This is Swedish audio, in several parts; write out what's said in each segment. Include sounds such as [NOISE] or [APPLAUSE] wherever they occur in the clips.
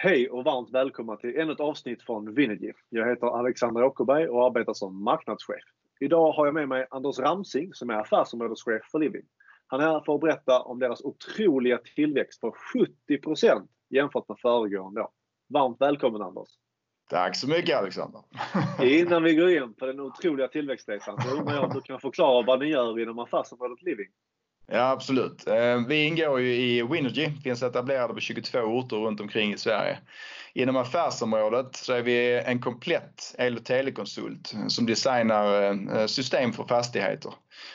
Hej och varmt välkomna till ännu ett avsnitt från Vinergy. Jag heter Alexander Åkerberg och arbetar som marknadschef. Idag har jag med mig Anders Ramsing som är affärsområdeschef för Living. Han är här för att berätta om deras otroliga tillväxt på 70% jämfört med föregående år. Varmt välkommen Anders! Tack så mycket Alexander! [LAUGHS] Innan vi går in på den otroliga tillväxtresan så undrar jag om du kan förklara vad ni gör inom affärsområdet Living? Ja, absolut. Eh, vi ingår ju i Winergy, finns etablerade på 22 orter runt omkring i Sverige. Inom affärsområdet så är vi en komplett el och telekonsult som designar eh, system för fastigheter.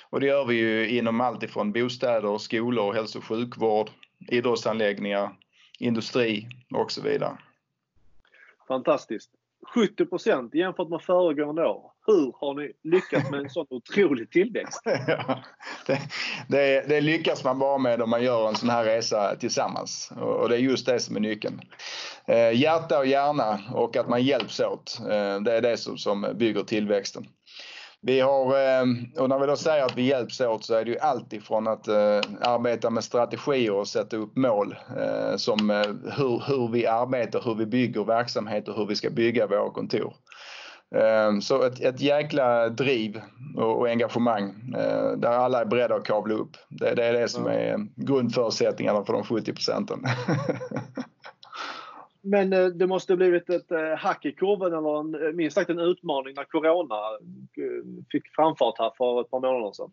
Och det gör vi ju inom allt ifrån bostäder, skolor, hälso och sjukvård, idrottsanläggningar, industri och så vidare. Fantastiskt. 70 procent jämfört med föregående år. Hur har ni lyckats med en sån otrolig tillväxt? [LAUGHS] Ja, det, det, det, lyckas man bara med om man gör en sån här resa tillsammans och det är just det som är nyckeln. Eh, hjärta och hjärna och att man hjälps åt, eh, det är det som, som bygger tillväxten. Vi har, eh, och när vi då säger att vi hjälps åt så är det ju alltifrån att eh, arbeta med strategier och sätta upp mål eh, som hur, hur vi arbetar, hur vi bygger verksamhet och hur vi ska bygga våra kontor. Så ett, ett jäkla driv och, och engagemang där alla är beredda att kavla upp. Det, det är det som är grundförutsättningarna för de 70 procenten. [LAUGHS] Men eh, det måste blivit ett eh, hack i kurvan eller en, eh, minst sagt en utmaning när Corona fick framfart här för ett par månader sedan.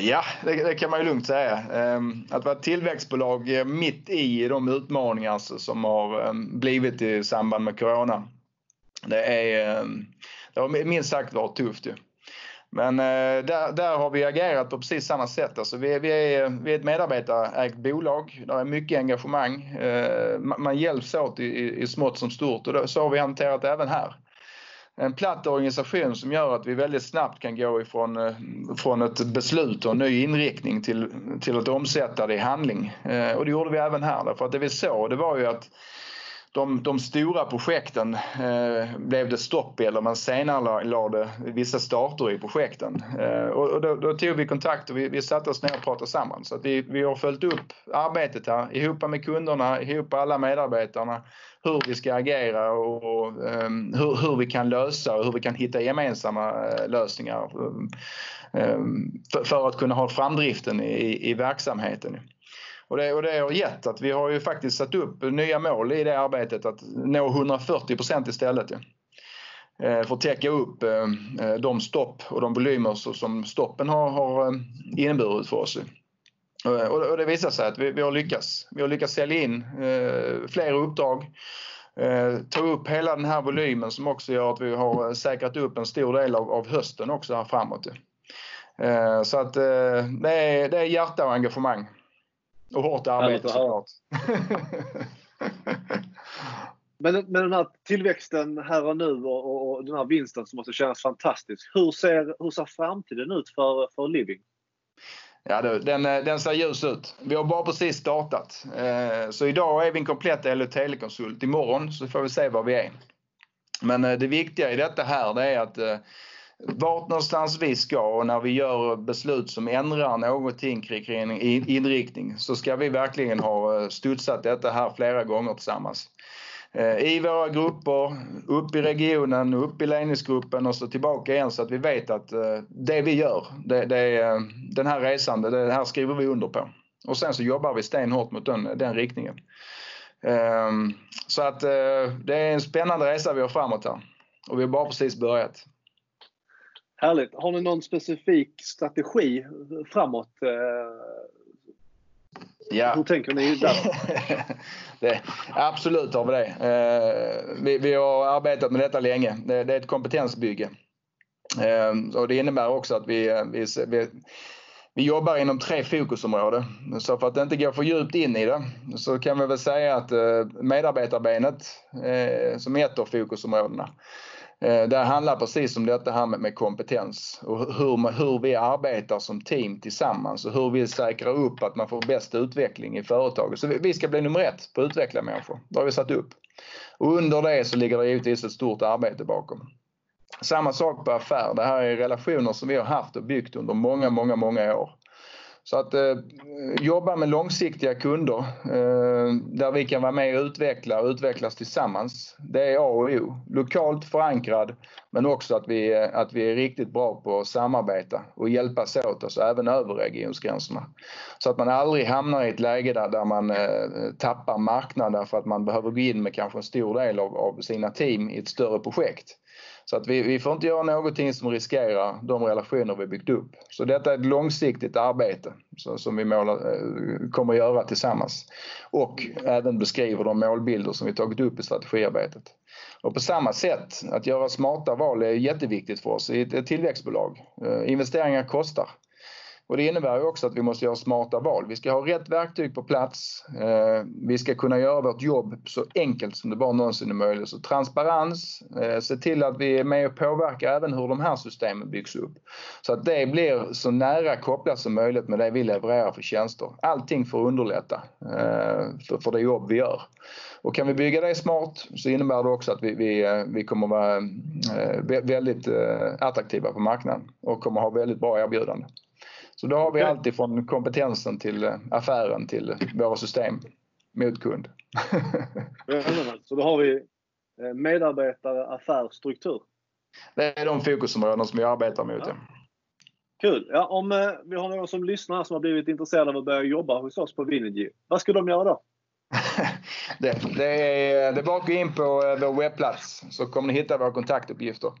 Ja, det, det kan man ju lugnt säga. Ehm, att vara ett tillväxtbolag mitt i de utmaningar som har ehm, blivit i samband med Corona. Det, är, ehm, det har minst sagt varit tufft ju. Men eh, där, där har vi agerat på precis samma sätt. Alltså vi, vi, är, vi är ett medarbetarägt bolag. Det är mycket engagemang. Eh, man hjälps åt i, i smått som stort och så har vi hanterat det även här. En platt organisation som gör att vi väldigt snabbt kan gå ifrån eh, från ett beslut och en ny inriktning till, till att omsätta det i handling. Och det gjorde vi även här. Därför att det vi såg det var ju att de, de stora projekten eh, blev det stopp i eller man senarelade vissa starter i projekten. Eh, och, och då, då, tog vi kontakt och vi, vi satte oss ner och pratade samman. Så att vi, vi har följt upp arbetet här ihop med kunderna, ihop med alla medarbetarna, hur vi ska agera och, och um, hur, hur, vi kan lösa och hur vi kan hitta gemensamma uh, lösningar um, för, för, att kunna ha framdriften i, i verksamheten. Och det, och det har gett att vi har ju faktiskt satt upp nya mål i det arbetet att nå 140 procent istället. Ja. Eh, för att täcka upp eh, de stopp och de volymer som stoppen har, har eh, inneburit för oss. Och det visar sig att vi, vi har lyckats. Vi har lyckats sälja in fler uppdrag, ta upp hela den här volymen som också gör att vi har säkrat upp en stor del av, hösten också här framåt. Så att det är, det är hjärta och engagemang. Och hårt arbete såklart. [LAUGHS] men, men den här tillväxten här och nu och, och, och, den här vinsten som måste kännas fantastisk. Hur ser, hur ser framtiden ut för, för Living? Ja du, den, den ser ljus ut. Vi har bara precis startat. Eh, så idag är vi en komplett el och telekonsult. Imorgon så får vi se var vi är. Men eh, det viktiga i detta här det är att eh, vart någonstans vi ska och när vi gör beslut som ändrar någonting kring inriktning så ska vi verkligen ha eh, studsat detta här flera gånger tillsammans. Eh, I våra grupper, upp i regionen, upp i ledningsgruppen och så tillbaka igen så att vi vet att eh, det vi gör, det, det, den här resan, det här skriver vi under på. Och sen så jobbar vi stenhårt mot den, den riktningen. Ehm, så att det är en spännande resa vi har framåt här. Och vi har bara precis börjat. Härligt. Har ni någon specifik strategi framåt? Eh, ja. Hur tänker ni där? [LAUGHS] det, absolut har vi det. Eh, vi, vi, har arbetat med detta länge. Det, det är ett kompetensbygge. Eh, och det innebär också att vi, vi, vi vi jobbar inom tre fokusområden. Så för att inte gå för djupt in i det så kan vi väl säga att medarbetarbenet som är ett av fokusområdena Eh, det handlar precis om detta här med, kompetens och hur, hur vi arbetar som team tillsammans och hur vi säkrar upp att man får bäst utveckling i företaget. Så vi ska bli nummer ett på att utveckla människor. Det har vi satt upp. Och under det så ligger det givetvis ett stort arbete bakom. Samma sak på affär. Det här är relationer som vi har haft och byggt under många, många, många år. Så att eh, jobba med långsiktiga kunder eh, där vi kan vara med och utveckla och utvecklas tillsammans. Det är A och O. Lokalt förankrad men också att vi, att vi är riktigt bra på att samarbeta och hjälpas åt, alltså även över regionsgränserna. Så att man aldrig hamnar i ett läge där, där man eh, tappar marknaden för att man behöver gå in med kanske en stor del av, av sina team i ett större projekt. Så att vi, vi får inte göra någonting som riskerar de relationer vi byggt upp. Så detta är ett långsiktigt arbete så, som vi målar, eh, kommer att göra tillsammans. Och även beskriver de målbilder som vi tagit upp i strategiarbetet. Och på samma sätt, att göra smarta val är jätteviktigt för oss i ett tillväxtbolag. Eh, investeringar kostar. Och det innebär ju också att vi måste göra smarta val. Vi ska ha rätt verktyg på plats. Eh, vi ska kunna göra vårt jobb så enkelt som det bara någonsin är möjligt. Så transparens, eh, se till att vi är med och påverkar även hur de här systemen byggs upp. Så att det blir så nära kopplat som möjligt med det vi levererar för tjänster. Allting för att underlätta eh, för det jobb vi gör. Och kan vi bygga det smart så innebär det också att vi, vi, vi kommer vara väldigt attraktiva på marknaden och kommer ha väldigt bra erbjudanden. Så då har vi okay. alltid från kompetensen till eh, affären till våra system mot kund. [LAUGHS] så då har vi eh, medarbetare, affär, struktur. Det är de fokusområden som vi arbetar mot. Ja. Kul! Ja, om eh, vi har någon som lyssnar som har blivit intresserad av att börja jobba hos oss på Vinergy, vad ska de göra då? [LAUGHS] det, det, är, det är bara att gå in på eh, vår webbplats så kommer ni hitta våra kontaktuppgifter.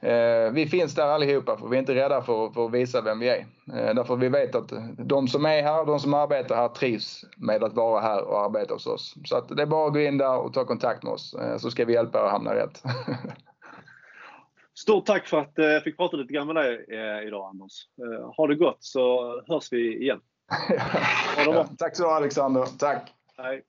Eh, vi finns där allihopa för vi är inte rädda för, för att visa vem vi är. Eh, därför vi vet att de som är här, de som arbetar här trivs med att vara här och arbeta hos oss. Så att det är bara att gå in där och ta kontakt med oss så ska vi hjälpa er att hamna rätt. [LAUGHS] Stort tack för att jag fick prata lite grann med dig idag Anders. Ha det gott så hörs vi igen. [LAUGHS] ja, tack så du Alexander. Tack. Aye.